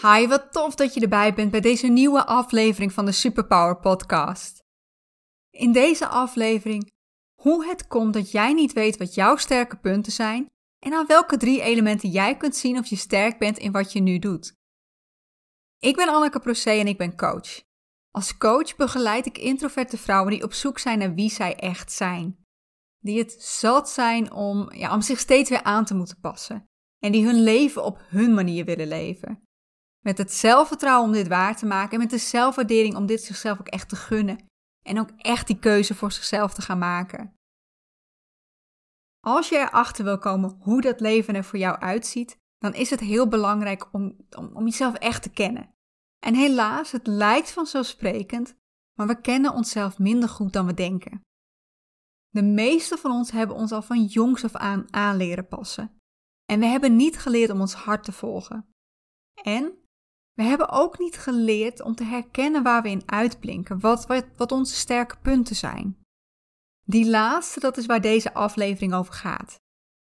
Hi, wat tof dat je erbij bent bij deze nieuwe aflevering van de Superpower Podcast. In deze aflevering hoe het komt dat jij niet weet wat jouw sterke punten zijn en aan welke drie elementen jij kunt zien of je sterk bent in wat je nu doet. Ik ben Anneke Procé en ik ben coach. Als coach begeleid ik introverte vrouwen die op zoek zijn naar wie zij echt zijn. Die het zat zijn om, ja, om zich steeds weer aan te moeten passen. En die hun leven op hun manier willen leven. Met het zelfvertrouwen om dit waar te maken en met de zelfwaardering om dit zichzelf ook echt te gunnen. En ook echt die keuze voor zichzelf te gaan maken. Als je erachter wil komen hoe dat leven er voor jou uitziet, dan is het heel belangrijk om, om, om jezelf echt te kennen. En helaas, het lijkt vanzelfsprekend, maar we kennen onszelf minder goed dan we denken. De meeste van ons hebben ons al van jongs af aan aanleren passen. En we hebben niet geleerd om ons hart te volgen. En we hebben ook niet geleerd om te herkennen waar we in uitblinken, wat, wat, onze sterke punten zijn. Die laatste, dat is waar deze aflevering over gaat.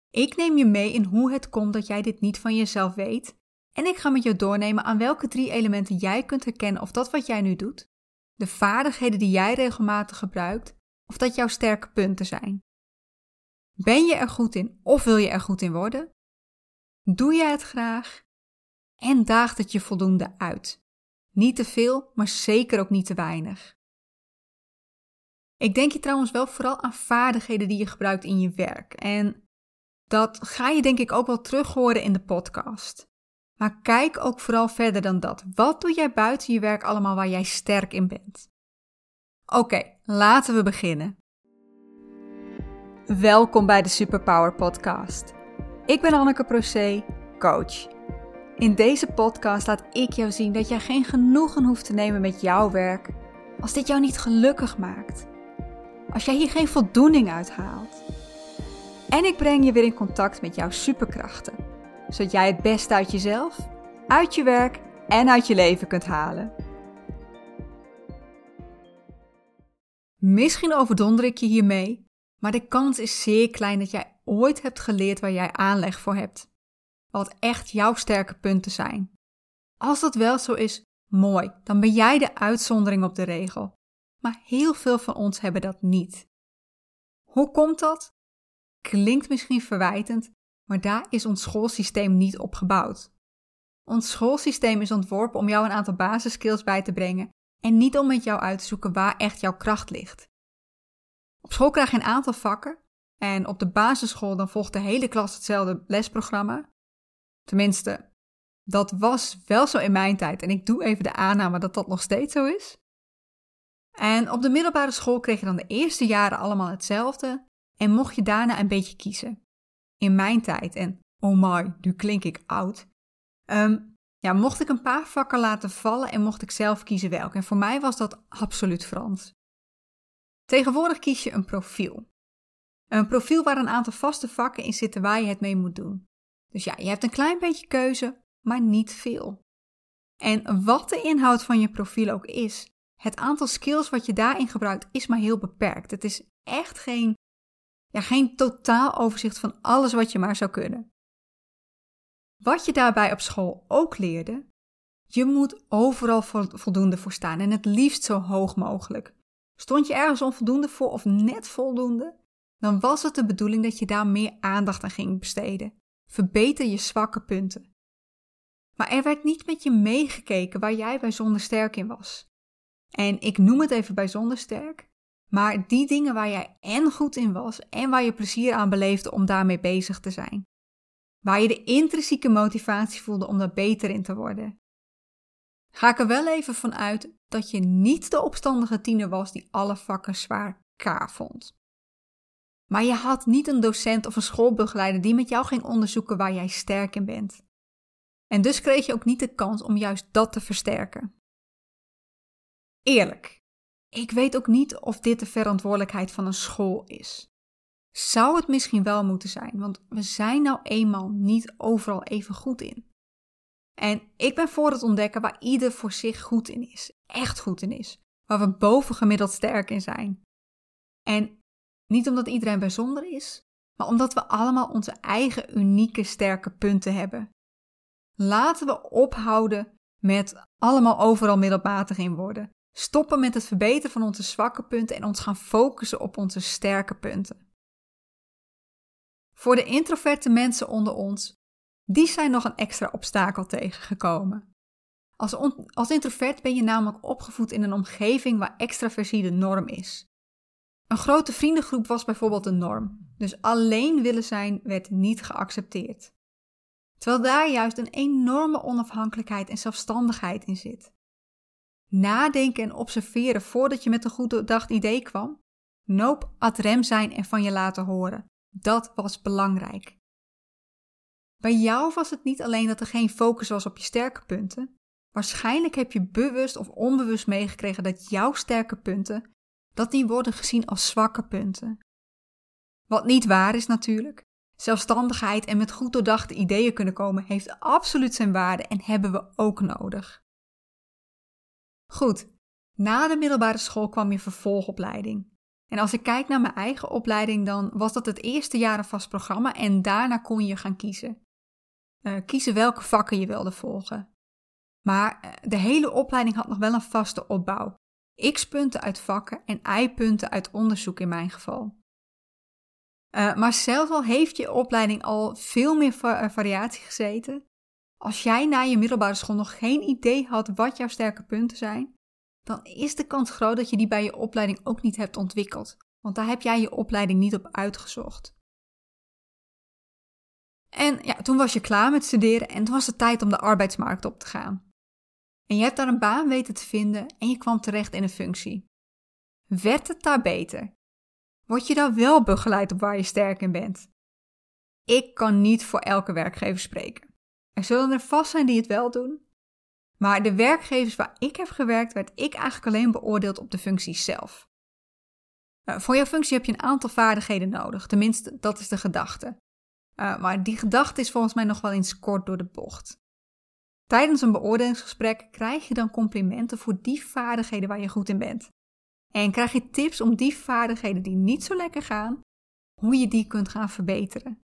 Ik neem je mee in hoe het komt dat jij dit niet van jezelf weet. En ik ga met je doornemen aan welke drie elementen jij kunt herkennen of dat wat jij nu doet, de vaardigheden die jij regelmatig gebruikt, of dat jouw sterke punten zijn. Ben je er goed in of wil je er goed in worden? Doe je het graag? En daagt het je voldoende uit? Niet te veel, maar zeker ook niet te weinig. Ik denk je trouwens wel vooral aan vaardigheden die je gebruikt in je werk. En dat ga je denk ik ook wel terug horen in de podcast. Maar kijk ook vooral verder dan dat. Wat doe jij buiten je werk allemaal waar jij sterk in bent? Oké, laten we beginnen. Welkom bij de Superpower Podcast. Ik ben Anneke Procé, coach. In deze podcast laat ik jou zien dat jij geen genoegen hoeft te nemen met jouw werk als dit jou niet gelukkig maakt. Als jij hier geen voldoening uit haalt. En ik breng je weer in contact met jouw superkrachten, zodat jij het beste uit jezelf, uit je werk en uit je leven kunt halen. Misschien overdonder ik je hiermee, maar de kans is zeer klein dat jij ooit hebt geleerd waar jij aanleg voor hebt. Wat echt jouw sterke punten zijn. Als dat wel zo is, mooi, dan ben jij de uitzondering op de regel. Maar heel veel van ons hebben dat niet. Hoe komt dat? Klinkt misschien verwijtend, maar daar is ons schoolsysteem niet op gebouwd. Ons schoolsysteem is ontworpen om jou een aantal basiskills bij te brengen en niet om met jou uit te zoeken waar echt jouw kracht ligt. Op school krijg je een aantal vakken en op de basisschool dan volgt de hele klas hetzelfde lesprogramma. Tenminste, dat was wel zo in mijn tijd en ik doe even de aanname dat dat nog steeds zo is. En op de middelbare school kreeg je dan de eerste jaren allemaal hetzelfde en mocht je daarna een beetje kiezen. In mijn tijd, en oh my, nu klink ik oud, ehm, ja, mocht ik een paar vakken laten vallen en mocht ik zelf kiezen welke. En voor mij was dat absoluut Frans. Tegenwoordig kies je een profiel. Een profiel waar een aantal vaste vakken in zitten waar je het mee moet doen. Dus ja, je hebt een klein beetje keuze, maar niet veel. En wat de inhoud van je profiel ook is, het aantal skills wat je daarin gebruikt is maar heel beperkt. Het is echt geen, ja, geen totaal overzicht van alles wat je maar zou kunnen. Wat je daarbij op school ook leerde, je moet overal voldoende voor staan en het liefst zo hoog mogelijk. Stond je ergens onvoldoende voor of net voldoende, dan was het de bedoeling dat je daar meer aandacht aan ging besteden. Verbeter je zwakke punten. Maar er werd niet met je meegekeken waar jij bijzonder sterk in was. En ik noem het even bijzonder sterk, maar die dingen waar jij en goed in was en waar je plezier aan beleefde om daarmee bezig te zijn. Waar je de intrinsieke motivatie voelde om daar beter in te worden. Ga ik er wel even van uit dat je niet de opstandige tiener was die alle vakken zwaar K vond. Maar je had niet een docent of een schoolbegeleider die met jou ging onderzoeken waar jij sterk in bent. En dus kreeg je ook niet de kans om juist dat te versterken. Eerlijk, ik weet ook niet of dit de verantwoordelijkheid van een school is. Zou het misschien wel moeten zijn, want we zijn nou eenmaal niet overal even goed in. En ik ben voor het ontdekken waar ieder voor zich goed in is, echt goed in is, waar we bovengemiddeld sterk in zijn. En niet omdat iedereen bijzonder is, maar omdat we allemaal onze eigen unieke sterke punten hebben. Laten we ophouden met allemaal overal middelmatig in worden. Stoppen met het verbeteren van onze zwakke punten en ons gaan focussen op onze sterke punten. Voor de introverte mensen onder ons, die zijn nog een extra obstakel tegengekomen. Als, als introvert ben je namelijk opgevoed in een omgeving waar extraversie de norm is. Een grote vriendengroep was bijvoorbeeld de norm, dus alleen willen zijn werd niet geaccepteerd. Terwijl daar juist een enorme onafhankelijkheid en zelfstandigheid in zit. Nadenken en observeren voordat je met een goed doordacht idee kwam. Noop ad rem zijn en van je laten horen. Dat was belangrijk. Bij jou was het niet alleen dat er geen focus was op je sterke punten. Waarschijnlijk heb je bewust of onbewust meegekregen dat jouw sterke punten dat die worden gezien als zwakke punten. Wat niet waar is natuurlijk. Zelfstandigheid en met goed doordachte ideeën kunnen komen heeft absoluut zijn waarde en hebben we ook nodig. Goed, na de middelbare school kwam je vervolgopleiding. En als ik kijk naar mijn eigen opleiding, dan was dat het eerste jaar een vast programma en daarna kon je gaan kiezen. Uh, kiezen welke vakken je wilde volgen. Maar eh, de hele opleiding had nog wel een vaste opbouw. X-punten uit vakken en Y-punten uit onderzoek in mijn geval. Uh, maar zelfs al heeft je opleiding al veel meer va variatie gezeten, als jij na je middelbare school nog geen idee had wat jouw sterke punten zijn, dan is de kans groot dat je die bij je opleiding ook niet hebt ontwikkeld, want daar heb jij je opleiding niet op uitgezocht. En ja, toen was je klaar met studeren en toen was het tijd om de arbeidsmarkt op te gaan. En je hebt daar een baan weten te vinden en je kwam terecht in een functie. Werd het daar beter? Word je daar wel begeleid op waar je sterk in bent? Ik kan niet voor elke werkgever spreken. Er zullen er vast zijn die het wel doen. Maar de werkgevers waar ik heb gewerkt, werd ik eigenlijk alleen beoordeeld op de functie zelf. Uh, voor jouw functie heb je een aantal vaardigheden nodig, tenminste, dat is de gedachte. Uh, maar die gedachte is volgens mij nog wel eens kort door de bocht. Tijdens een beoordelingsgesprek krijg je dan complimenten voor die vaardigheden waar je goed in bent. En krijg je tips om die vaardigheden die niet zo lekker gaan, hoe je die kunt gaan verbeteren.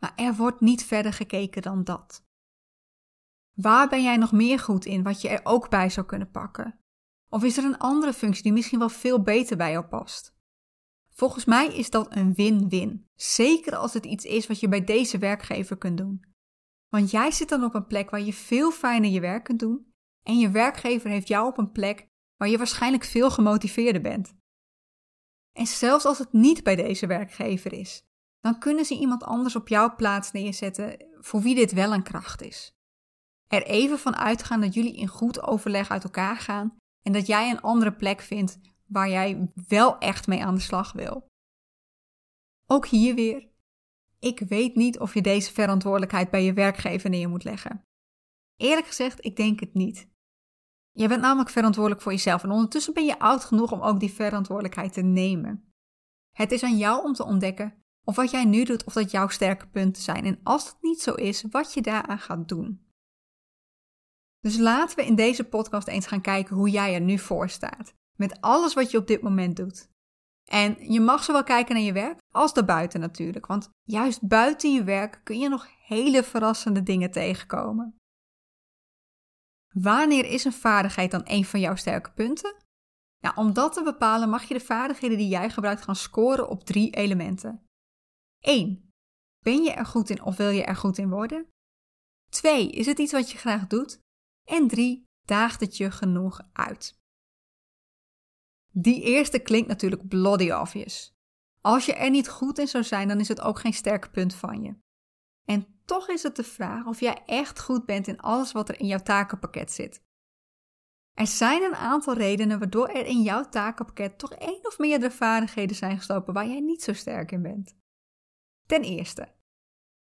Maar er wordt niet verder gekeken dan dat. Waar ben jij nog meer goed in, wat je er ook bij zou kunnen pakken? Of is er een andere functie die misschien wel veel beter bij jou past? Volgens mij is dat een win-win. Zeker als het iets is wat je bij deze werkgever kunt doen. Want jij zit dan op een plek waar je veel fijner je werk kunt doen en je werkgever heeft jou op een plek waar je waarschijnlijk veel gemotiveerder bent. En zelfs als het niet bij deze werkgever is, dan kunnen ze iemand anders op jouw plaats neerzetten voor wie dit wel een kracht is. Er even van uitgaan dat jullie in goed overleg uit elkaar gaan en dat jij een andere plek vindt waar jij wel echt mee aan de slag wil. Ook hier weer, ik weet niet of je deze verantwoordelijkheid bij je werkgever neer moet leggen. Eerlijk gezegd, ik denk het niet. Je bent namelijk verantwoordelijk voor jezelf en ondertussen ben je oud genoeg om ook die verantwoordelijkheid te nemen. Het is aan jou om te ontdekken of wat jij nu doet, of dat jouw sterke punten zijn en als dat niet zo is, wat je daaraan gaat doen. Dus laten we in deze podcast eens gaan kijken hoe jij er nu voor staat, met alles wat je op dit moment doet. En je mag zowel kijken naar je werk als daarbuiten natuurlijk, want juist buiten je werk kun je nog hele verrassende dingen tegenkomen. Wanneer is een vaardigheid dan een van jouw sterke punten? Ja, om dat te bepalen mag je de vaardigheden die jij gebruikt gaan scoren op drie elementen. 1. Ben je er goed in of wil je er goed in worden? 2. Is het iets wat je graag doet? En 3. Daagt het je genoeg uit? Die eerste klinkt natuurlijk bloody obvious. Als je er niet goed in zou zijn, dan is het ook geen sterk punt van je. En toch is het de vraag of jij echt goed bent in alles wat er in jouw takenpakket zit. Er zijn een aantal redenen waardoor er in jouw takenpakket toch één of meerdere vaardigheden zijn gestopen waar jij niet zo sterk in bent. Ten eerste,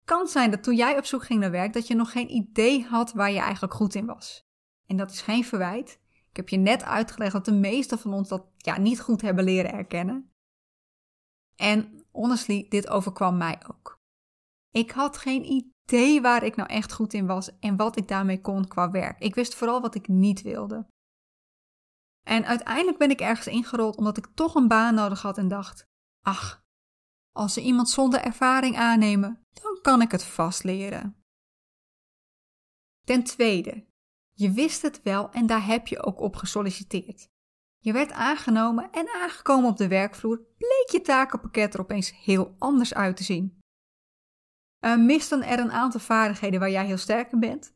kan zijn dat toen jij op zoek ging naar werk dat je nog geen idee had waar je eigenlijk goed in was. En dat is geen verwijt. Ik heb je net uitgelegd dat de meesten van ons dat ja, niet goed hebben leren erkennen. En honestly, dit overkwam mij ook. Ik had geen idee waar ik nou echt goed in was en wat ik daarmee kon qua werk. Ik wist vooral wat ik niet wilde. En uiteindelijk ben ik ergens ingerold omdat ik toch een baan nodig had en dacht: ach, als ze iemand zonder ervaring aannemen, dan kan ik het vast leren. Ten tweede, Je wist het wel en daar heb je ook op gesolliciteerd. Je werd aangenomen en aangekomen op de werkvloer bleek je takenpakket er opeens heel anders uit te zien. Uh, misten er een aantal vaardigheden waar jij heel sterk in bent?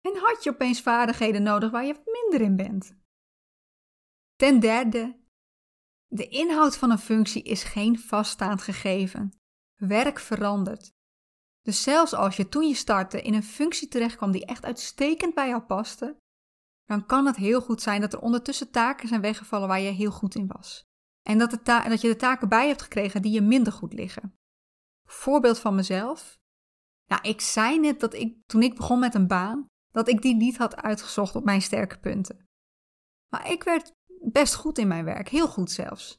En had je opeens vaardigheden nodig waar je wat minder in bent? Ten derde, de inhoud van een functie is geen vaststaand gegeven. Werk verandert. Dus zelfs als je toen je startte in een functie terechtkwam die echt uitstekend bij jou paste, dan kan het heel goed zijn dat er ondertussen taken zijn weggevallen waar je heel goed in was. En dat, de dat je de taken bij hebt gekregen die je minder goed liggen. Voorbeeld van mezelf. Nou, ik zei net dat ik toen ik begon met een baan, dat ik die niet had uitgezocht op mijn sterke punten. Maar ik werd best goed in mijn werk, heel goed zelfs.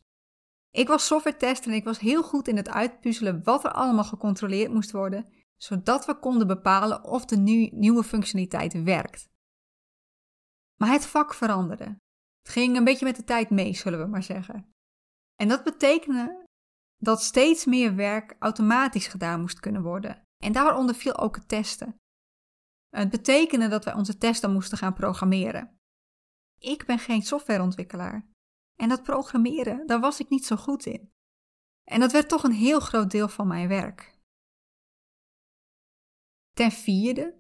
Ik was software tester en ik was heel goed in het uitpuzzelen wat er allemaal gecontroleerd moest worden, zodat we konden bepalen of de nieuwe functionaliteit werkt. Maar het vak veranderde. Het ging een beetje met de tijd mee, zullen we maar zeggen. En dat betekende dat steeds meer werk automatisch gedaan moest kunnen worden. En daaronder viel ook het testen. Het betekende dat wij onze testen moesten gaan programmeren. Ik ben geen softwareontwikkelaar. En dat programmeren, daar was ik niet zo goed in. En dat werd toch een heel groot deel van mijn werk. Ten vierde,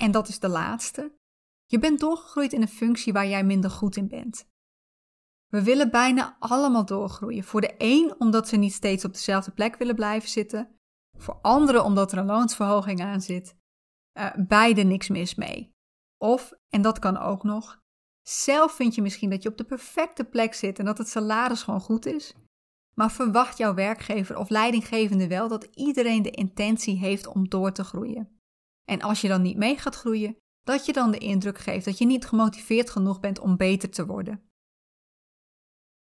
en dat is de laatste, je bent doorgegroeid in een functie waar jij minder goed in bent. We willen bijna allemaal doorgroeien. Voor de een omdat ze niet steeds op dezelfde plek willen blijven zitten. Voor anderen omdat er een loonsverhoging aan zit. Uh, beide niks mis mee. Of, en dat kan ook nog, zelf vind je misschien dat je op de perfecte plek zit en dat het salaris gewoon goed is. Maar verwacht jouw werkgever of leidinggevende wel dat iedereen de intentie heeft om door te groeien. En als je dan niet mee gaat groeien, dat je dan de indruk geeft dat je niet gemotiveerd genoeg bent om beter te worden.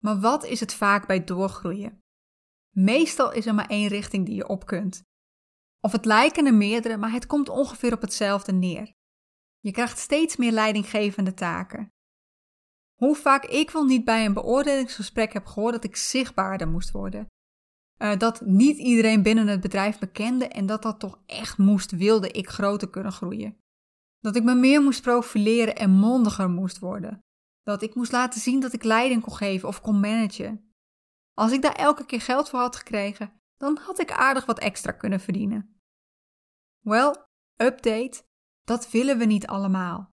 Maar wat is het vaak bij doorgroeien? Meestal is er maar één richting die je op kunt. Of het lijken er meerdere, maar het komt ongeveer op hetzelfde neer. Je krijgt steeds meer leidinggevende taken. Hoe vaak ik wel niet bij een beoordelingsgesprek heb gehoord dat ik zichtbaarder moest worden. Uh, dat niet iedereen binnen het bedrijf me kende en dat dat toch echt moest, wilde ik groter kunnen groeien. Dat ik me meer moest profileren en mondiger moest worden. Dat ik moest laten zien dat ik leiding kon geven of kon managen. Als ik daar elke keer geld voor had gekregen, dan had ik aardig wat extra kunnen verdienen. Wel, update, dat willen we niet allemaal.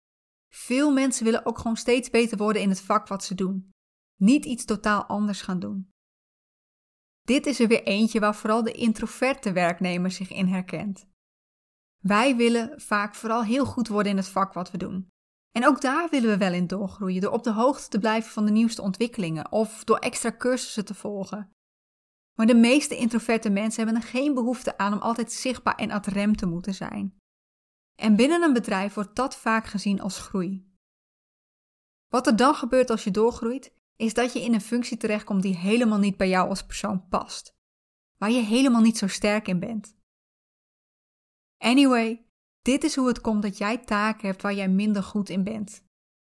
Veel mensen willen ook gewoon steeds beter worden in het vak wat ze doen. Niet iets totaal anders gaan doen. Dit is er weer eentje waar vooral de introverte werknemer zich in herkent. Wij willen vaak vooral heel goed worden in het vak wat we doen. En ook daar willen we wel in doorgroeien, door op de hoogte te blijven van de nieuwste ontwikkelingen of door extra cursussen te volgen. Maar de meeste introverte mensen hebben er geen behoefte aan om altijd zichtbaar en ad rem te moeten zijn. En binnen een bedrijf wordt dat vaak gezien als groei. Wat er dan gebeurt als je doorgroeit, is dat je in een functie terechtkomt die helemaal niet bij jou als persoon past, waar je helemaal niet zo sterk in bent. Anyway, dit is hoe het komt dat jij taken hebt waar jij minder goed in bent.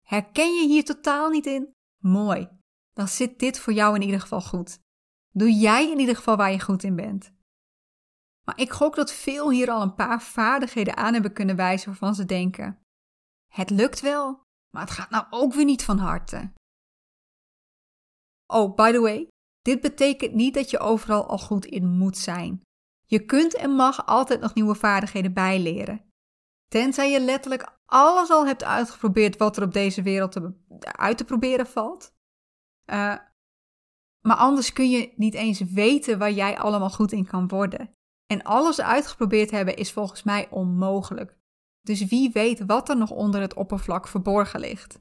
Herken je hier totaal niet in? Mooi. Dan zit dit voor jou in ieder geval goed. Doe jij in ieder geval waar je goed in bent. Maar ik gok dat veel hier al een paar vaardigheden aan hebben kunnen wijzen waarvan ze denken: het lukt wel, maar het gaat nou ook weer niet van harte. Oh, by the way, dit betekent niet dat je overal al goed in moet zijn. Je kunt en mag altijd nog nieuwe vaardigheden bijleren. Tenzij je letterlijk alles al hebt uitgeprobeerd wat er op deze wereld te, uit te proberen valt. Uh, maar anders kun je niet eens weten waar jij allemaal goed in kan worden. En alles uitgeprobeerd hebben is volgens mij onmogelijk. Dus wie weet wat er nog onder het oppervlak verborgen ligt.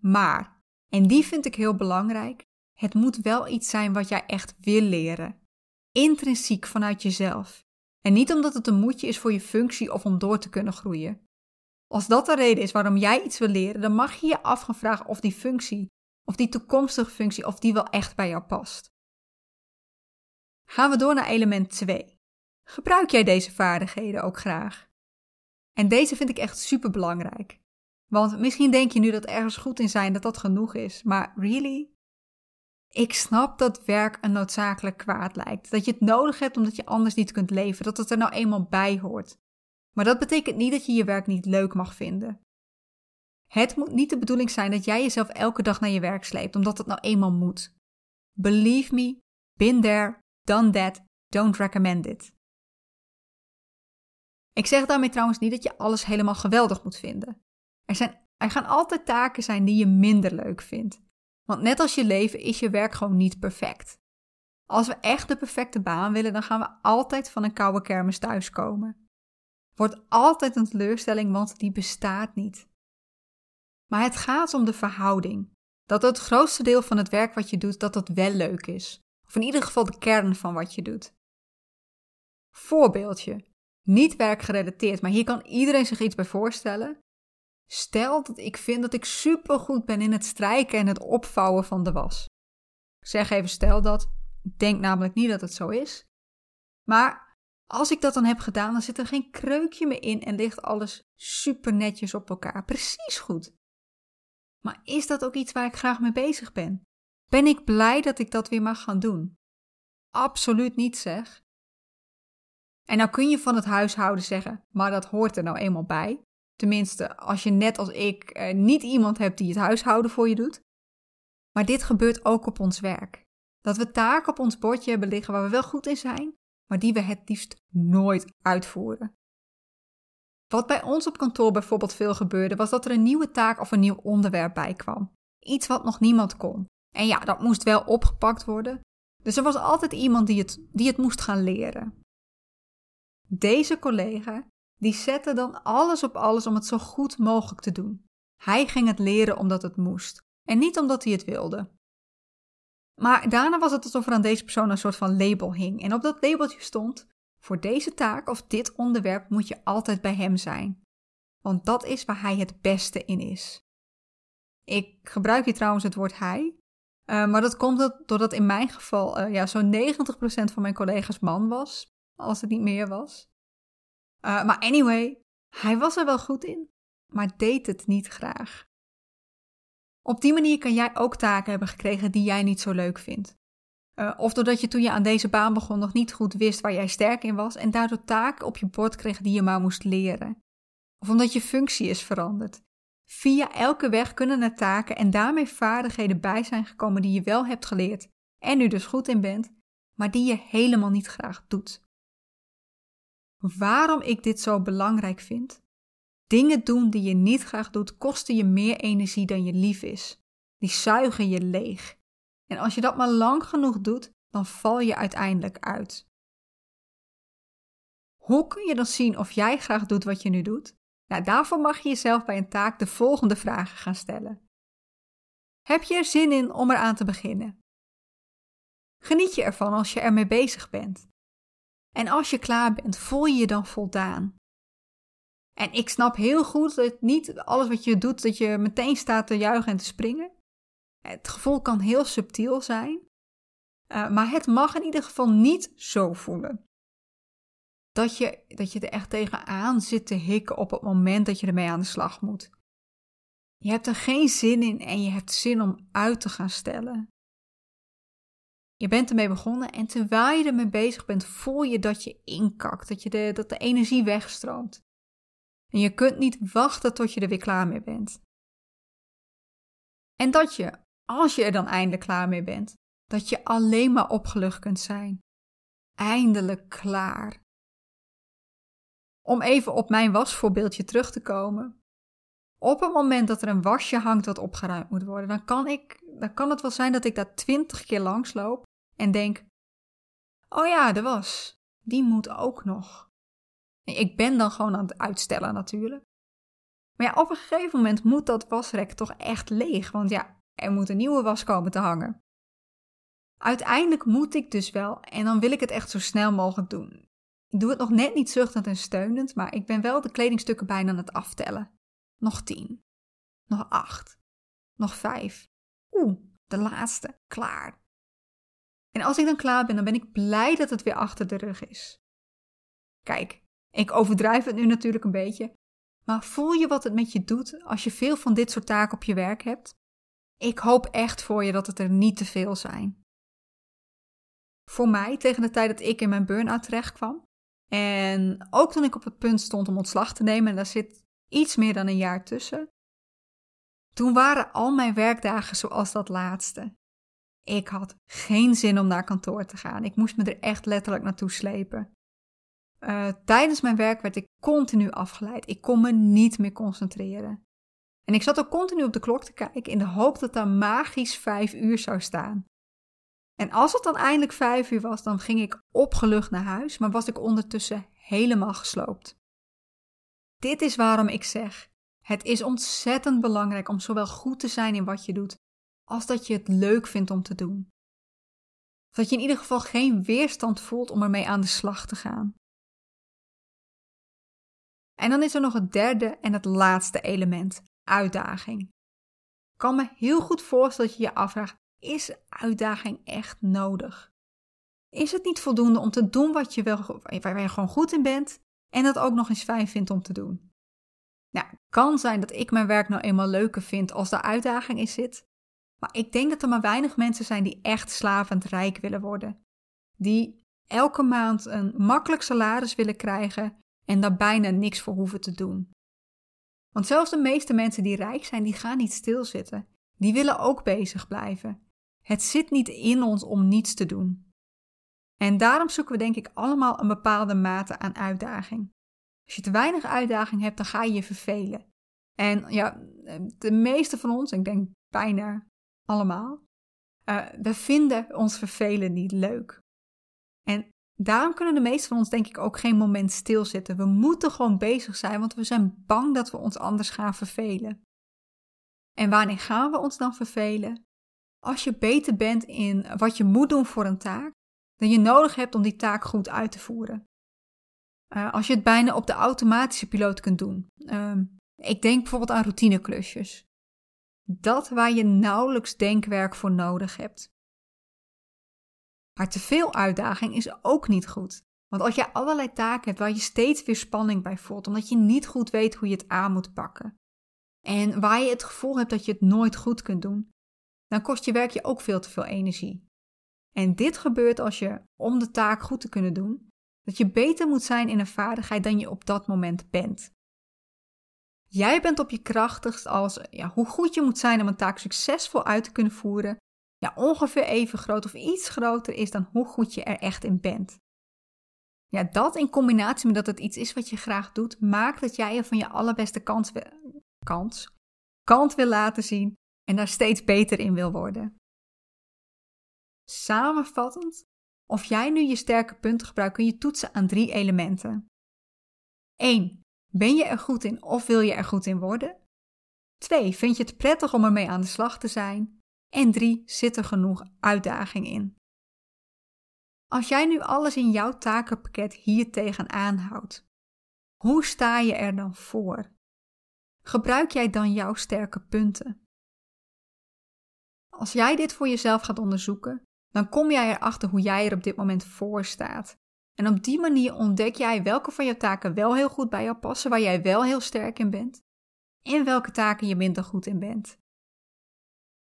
Maar, en die vind ik heel belangrijk, het moet wel iets zijn wat jij echt wil leren intrinsiek vanuit jezelf. En niet omdat het een moedje is voor je functie of om door te kunnen groeien. Als dat de reden is waarom jij iets wil leren, dan mag je je af gaan vragen of die functie, of die toekomstige functie, of die wel echt bij jou past. Gaan we door naar element 2. Gebruik jij deze vaardigheden ook graag? En deze vind ik echt super belangrijk. Want misschien denk je nu dat ergens goed in zijn dat dat genoeg is, maar really? Ik snap dat werk een noodzakelijk kwaad lijkt. Dat je het nodig hebt omdat je anders niet kunt leven. Dat het er nou eenmaal bij hoort. Maar dat betekent niet dat je je werk niet leuk mag vinden. Het moet niet de bedoeling zijn dat jij jezelf elke dag naar je werk sleept, omdat het nou eenmaal moet. Believe me, been there, done that, don't recommend it. Ik zeg daarmee trouwens niet dat je alles helemaal geweldig moet vinden. Er, zijn, er gaan altijd taken zijn die je minder leuk vindt. Want net als je leven is je werk gewoon niet perfect. Als we echt de perfecte baan willen, dan gaan we altijd van een koude kermis thuiskomen. Wordt altijd een teleurstelling, want die bestaat niet. Maar het gaat om de verhouding. Dat het grootste deel van het werk wat je doet, dat dat wel leuk is. Of in ieder geval de kern van wat je doet. Voorbeeldje. Niet werkgerelateerd, maar hier kan iedereen zich iets bij voorstellen. Stel dat ik vind dat ik supergoed ben in het strijken en het opvouwen van de was. Ik zeg even stel dat, ik denk namelijk niet dat het zo is. Maar als ik dat dan heb gedaan, dan zit er geen kreukje meer in en ligt alles super netjes op elkaar. Precies goed. Maar is dat ook iets waar ik graag mee bezig ben? Ben ik blij dat ik dat weer mag gaan doen? Absoluut niet, zeg. En nou kun je van het huishouden zeggen, maar dat hoort er nou eenmaal bij. Tenminste, als je net als ik eh, niet iemand hebt die het huishouden voor je doet. Maar dit gebeurt ook op ons werk. Dat we taken op ons bordje hebben liggen waar we wel goed in zijn, maar die we het liefst nooit uitvoeren. Wat bij ons op kantoor bijvoorbeeld veel gebeurde, was dat er een nieuwe taak of een nieuw onderwerp bij kwam. Iets wat nog niemand kon. En ja, dat moest wel opgepakt worden. Dus er was altijd iemand die het, die het moest gaan leren. Deze collega, die zette dan alles op alles om het zo goed mogelijk te doen. Hij ging het leren omdat het moest en niet omdat hij het wilde. Maar daarna was het alsof er aan deze persoon een soort van label hing. En op dat labeltje stond: Voor deze taak of dit onderwerp moet je altijd bij hem zijn. Want dat is waar hij het beste in is. Ik gebruik hier trouwens het woord hij. Uh, maar dat komt doordat in mijn geval uh, ja, zo'n 90% van mijn collega's man was. Als het niet meer was. Uh, maar anyway, hij was er wel goed in. Maar deed het niet graag. Op die manier kan jij ook taken hebben gekregen die jij niet zo leuk vindt. Uh, of doordat je toen je aan deze baan begon nog niet goed wist waar jij sterk in was en daardoor taken op je bord kreeg die je maar moest leren. Of omdat je functie is veranderd. Via elke weg kunnen er taken en daarmee vaardigheden bij zijn gekomen die je wel hebt geleerd en nu dus goed in bent, maar die je helemaal niet graag doet. Waarom ik dit zo belangrijk vind? Dingen doen die je niet graag doet, kosten je meer energie dan je lief is. Die zuigen je leeg. En als je dat maar lang genoeg doet, dan val je uiteindelijk uit. Hoe kun je dan zien of jij graag doet wat je nu doet? Nou, daarvoor mag je jezelf bij een taak de volgende vragen gaan stellen. Heb je er zin in om eraan te beginnen? Geniet je ervan als je ermee bezig bent? En als je klaar bent, voel je je dan voldaan? En ik snap heel goed dat niet alles wat je doet, dat je meteen staat te juichen en te springen. Het gevoel kan heel subtiel zijn, uh, maar het mag in ieder geval niet zo voelen. Dat je, dat je er echt tegenaan zit te hikken op het moment dat je ermee aan de slag moet. Je hebt er geen zin in en je hebt zin om uit te gaan stellen. Je bent ermee begonnen en terwijl je ermee bezig bent, voel je dat je inkakt, dat, je de, dat de energie wegstroomt. En je kunt niet wachten tot je er weer klaar mee bent. En dat je, als je er dan eindelijk klaar mee bent, dat je alleen maar opgelucht kunt zijn. Eindelijk klaar. Om even op mijn wasvoorbeeldje terug te komen. Op het moment dat er een wasje hangt dat opgeruimd moet worden, dan kan, ik, dan kan het wel zijn dat ik daar twintig keer langs loop en denk: Oh ja, de was, die moet ook nog. Ik ben dan gewoon aan het uitstellen natuurlijk. Maar ja, op een gegeven moment moet dat wasrek toch echt leeg, want ja, er moet een nieuwe was komen te hangen. Uiteindelijk moet ik dus wel en dan wil ik het echt zo snel mogelijk doen. Ik doe het nog net niet zuchtend en steunend, maar ik ben wel de kledingstukken bijna aan het aftellen. Nog tien. Nog acht. Nog vijf. Oeh, de laatste. Klaar. En als ik dan klaar ben, dan ben ik blij dat het weer achter de rug is. Kijk, ik overdrijf het nu natuurlijk een beetje, maar voel je wat het met je doet als je veel van dit soort taken op je werk hebt? Ik hoop echt voor je dat het er niet te veel zijn. Voor mij, tegen de tijd dat ik in mijn burn-out terecht kwam, en ook toen ik op het punt stond om ontslag te nemen, en daar zit iets meer dan een jaar tussen, Toen waren al mijn werkdagen zoals dat laatste. Ik had geen zin om naar kantoor te gaan. Ik moest me er echt letterlijk naartoe slepen. Uh, tijdens mijn werk werd ik continu afgeleid. Ik kon me niet meer concentreren. En ik zat ook continu op de klok te kijken in de hoop dat daar magisch vijf uur zou staan. En als het dan eindelijk vijf uur was, dan ging ik opgelucht naar huis, maar was ik ondertussen helemaal gesloopt. Dit is waarom ik zeg: het is ontzettend belangrijk om zowel goed te zijn in wat je doet, als dat je het leuk vindt om te doen. dat je in ieder geval geen weerstand voelt om ermee aan de slag te gaan. En dan is er nog het derde en het laatste element: uitdaging. Ik kan me heel goed voorstellen dat je je afvraagt: is uitdaging echt nodig? Is het niet voldoende om te doen wat je wel, waar je gewoon goed in bent en dat ook nog eens fijn vindt om te doen? Nou, het kan zijn dat ik mijn werk nou eenmaal leuker vind als de uitdaging in zit, maar ik denk dat er maar weinig mensen zijn die echt slavend rijk willen worden. Die elke maand een makkelijk salaris willen krijgen en daar bijna niks voor hoeven te doen. Want zelfs de meeste mensen die rijk zijn, die gaan niet stilzitten. Die willen ook bezig blijven. Het zit niet in ons om niets te doen. En daarom zoeken we denk ik allemaal een bepaalde mate aan uitdaging. Als je te weinig uitdaging hebt, dan ga je je vervelen. En ja, de meeste van ons, ik denk bijna allemaal, uh, we vinden ons vervelen niet leuk. En daarom kunnen de meeste van ons denk ik ook geen moment stilzitten. We moeten gewoon bezig zijn, want we zijn bang dat we ons anders gaan vervelen. En wanneer gaan we ons dan vervelen? Als je beter bent in wat je moet doen voor een taak, dan je nodig hebt om die taak goed uit te voeren. Uh, als je het bijna op de automatische piloot kunt doen. Uh, ik denk bijvoorbeeld aan routineklusjes. Dat waar je nauwelijks denkwerk voor nodig hebt. Maar te veel uitdaging is ook niet goed. Want als je allerlei taken hebt waar je steeds weer spanning bij voelt, omdat je niet goed weet hoe je het aan moet pakken, en waar je het gevoel hebt dat je het nooit goed kunt doen, dan kost je werk je ook veel te veel energie. En dit gebeurt als je, om de taak goed te kunnen doen, dat je beter moet zijn in een vaardigheid dan je op dat moment bent. Jij bent op je krachtigst als ja, hoe goed je moet zijn om een taak succesvol uit te kunnen voeren, ja, ongeveer even groot of iets groter is dan hoe goed je er echt in bent. Ja, dat in combinatie met dat het iets is wat je graag doet, maakt dat jij je van je allerbeste kans, kans, kant wil laten zien en daar steeds beter in wil worden. Samenvattend, of jij nu je sterke punten gebruikt, kun je toetsen aan drie elementen. 1. Ben je er goed in of wil je er goed in worden? 2. Vind je het prettig om ermee aan de slag te zijn? En 3. Zit er genoeg uitdaging in? Als jij nu alles in jouw takenpakket hier tegenaan houdt, hoe sta je er dan voor? Gebruik jij dan jouw sterke punten? Als jij dit voor jezelf gaat onderzoeken, dan kom jij erachter hoe jij er op dit moment voor staat. En op die manier ontdek jij welke van je taken wel heel goed bij jou passen, waar jij wel heel sterk in bent, en welke taken je minder goed in bent.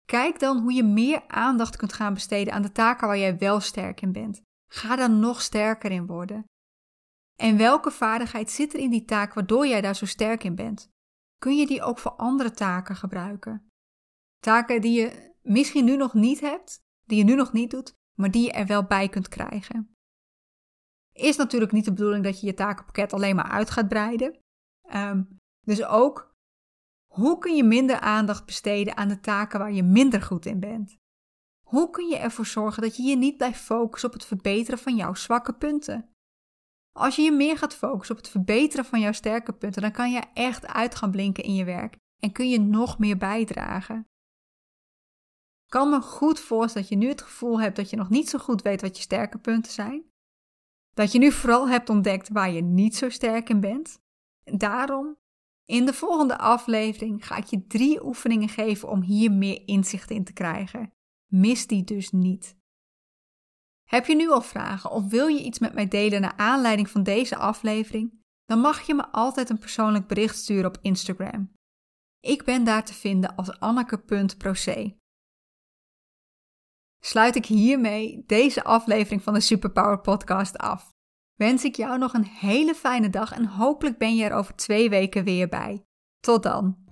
Kijk dan hoe je meer aandacht kunt gaan besteden aan de taken waar jij wel sterk in bent. Ga daar nog sterker in worden. En welke vaardigheid zit er in die taak waardoor jij daar zo sterk in bent? Kun je die ook voor andere taken gebruiken? Taken die je misschien nu nog niet hebt, die je nu nog niet doet, maar die je er wel bij kunt krijgen. Is natuurlijk niet de bedoeling dat je je takenpakket alleen maar uit gaat breiden. Ehm, dus ook, hoe kun je minder aandacht besteden aan de taken waar je minder goed in bent? Hoe kun je ervoor zorgen dat je je niet blijft focussen op het verbeteren van jouw zwakke punten? Als je je meer gaat focussen op het verbeteren van jouw sterke punten, dan kan je echt uit gaan blinken in je werk en kun je nog meer bijdragen. Kan me goed voorstellen dat je nu het gevoel hebt dat je nog niet zo goed weet wat je sterke punten zijn. Dat je nu vooral hebt ontdekt waar je niet zo sterk in bent. Daarom, in de volgende aflevering ga ik je drie oefeningen geven om hier meer inzicht in te krijgen. Mis die dus niet. Heb je nu al vragen of wil je iets met mij delen naar aanleiding van deze aflevering? Dan mag je me altijd een persoonlijk bericht sturen op Instagram. Ik ben daar te vinden als anneke.proce sluit ik hiermee deze aflevering van de Superpower Podcast af. Wens ik jou nog een hele fijne dag en hopelijk ben je er over twee weken weer bij. Tot dan.